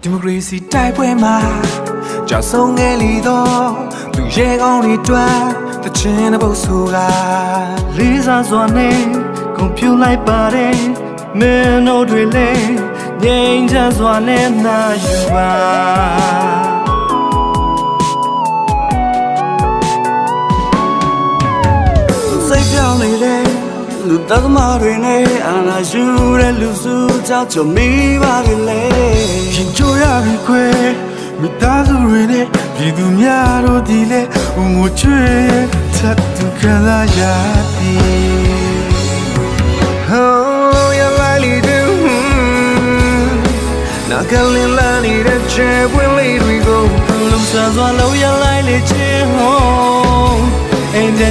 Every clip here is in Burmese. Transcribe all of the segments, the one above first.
ဒီမိုကရေစီတိုက်ပွဲမှာကြောက်ဆုံးငယ်လီတော့သူရဲကောင်းတွေတွားတချင်တဲ့ပုတ်ဆိုကလေးစားစွာနဲ့ကွန်ပျူလိုက်ပါတယ်မင်းတို့တွေလည်းငြိမ်းချမ်းစွာနဲ့နာယူပါ တသမားတွေနဲ့အာနာယူတဲ့လူစုကြောင့်ချုံမိပါလေရှင်ချိုရပြီခွဲမိသားစုတွေနဲ့ပြည်သူများတို့ဒီလေဦးငိုချွေထပ်သူခံလာရသည် Oh, you like do. Now can you learn it a chair when we go. Lum sa zwa lo ya lai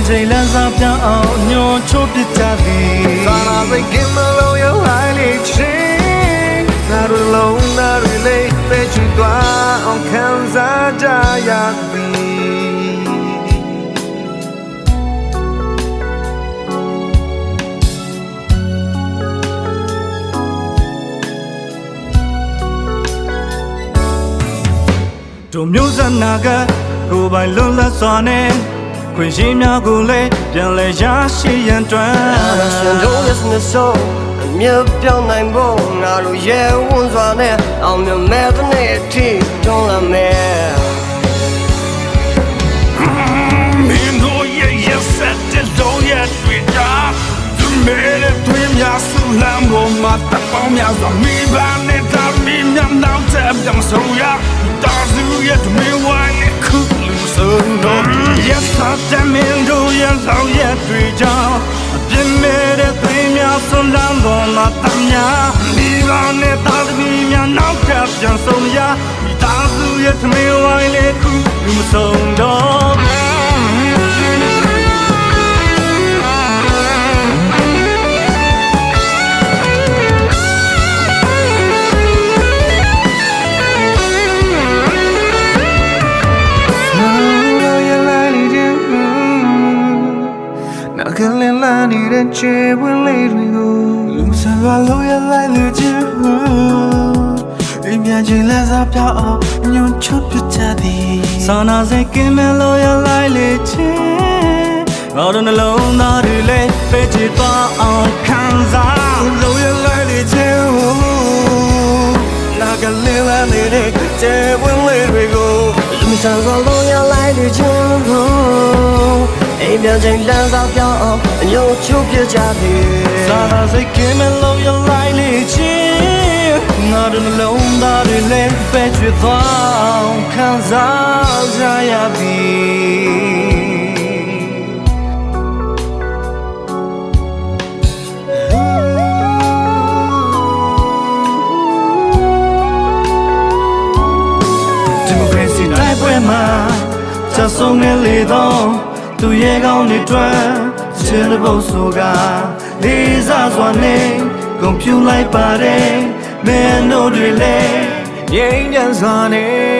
ချိန်လမ်းစာပြောင်းအောင်ညွန်ချိုးပစ်ကြသည်သာနာစိတ်ကင်းမလို့ရလိုက်လေချင်းနာရလုံးနာရလေးပဲချီသွားအောင်ခံစားကြရသည်တို့မျိုးစနာကကိုယ်ပိုင်လွတ်လပ်စွာနဲ့ ခွင့်ရှိများကိုလည်းပြန်လဲရရှိရန်တွန်းရှင်တို့ရဲ့စနစ်ဆုံးအမြတ်ပြောင်းနိုင်ဖို့ငါတို့ရဲ့ဝန်စွာနဲ့အောင်မြင်မဲ့တဲ့နေ့အထိတွန်းလာမယ်မင်းတို့ရဲ့ရက်ဆက်တဲ့လုံးရဲ့တွေ့တာသူမဲတဲ့တွင်များစုလမ်းပေါ်မှာတပ်ပေါင်းများစွာမိဘ လောင်ရဲ့တွေ့ကြောင်းအပြင်းမဲ့တဲ့တွင်များစုလမ်းပေါ်မှာတပ်များမိဘနဲ့တာမီများနောက်တဲ့ပြောင်းဆုံးရတာစုရဲ့တမင်ဝိုင်းနဲ့ခုလူဆုံးတော့ နာကလေးလာနေတဲ့ချေဝင်လေးတွေကိုလူစားပါလို့ရလိုက်လို့ချင်အိမ်ပြန်ချင်းလက်စားပြောင်းအောင်ညွန်ချွတ်ပြချသည်စာနာစိတ်ကင်းမဲ့လို့ရလိုက်လေချင်ငါတို့နှလုံးသားတွေလည်းပဲချစ်သွားအောင်ခံစားလို့ရလိုက်လေချင်နာကလေးလာနေတဲ့ချေဝင်လေးတွေကိုလူဆန်စွာလုံးရလိုက်တဲ့ချင်းကို အိမ်ပြန်ချိန်လမ်းစာပြောင်းအောင်အညို့ချိုးပြကြသည်စာနာစိတ်ကင်းမဲ့လို့ရလိုက်လေချင်ငါတို့နှလုံးသားတွေလည်းပဲချစ်သွားအောင်ခံစားကြရပြီဒီမိုကရေစီတိုက်ပွဲမှာချက်ဆုံးနေလေတော့ သူရဲ့ကောင်းတွေတွန်းချင်တဲ့ဘုတ်ဆိုကလေးစားစွာနဲ့ကွန်ပျူလိုက်ပါတယ်မင်းတို့တွေလည်းငြိမ်းချမ်းစွာနဲ့နာ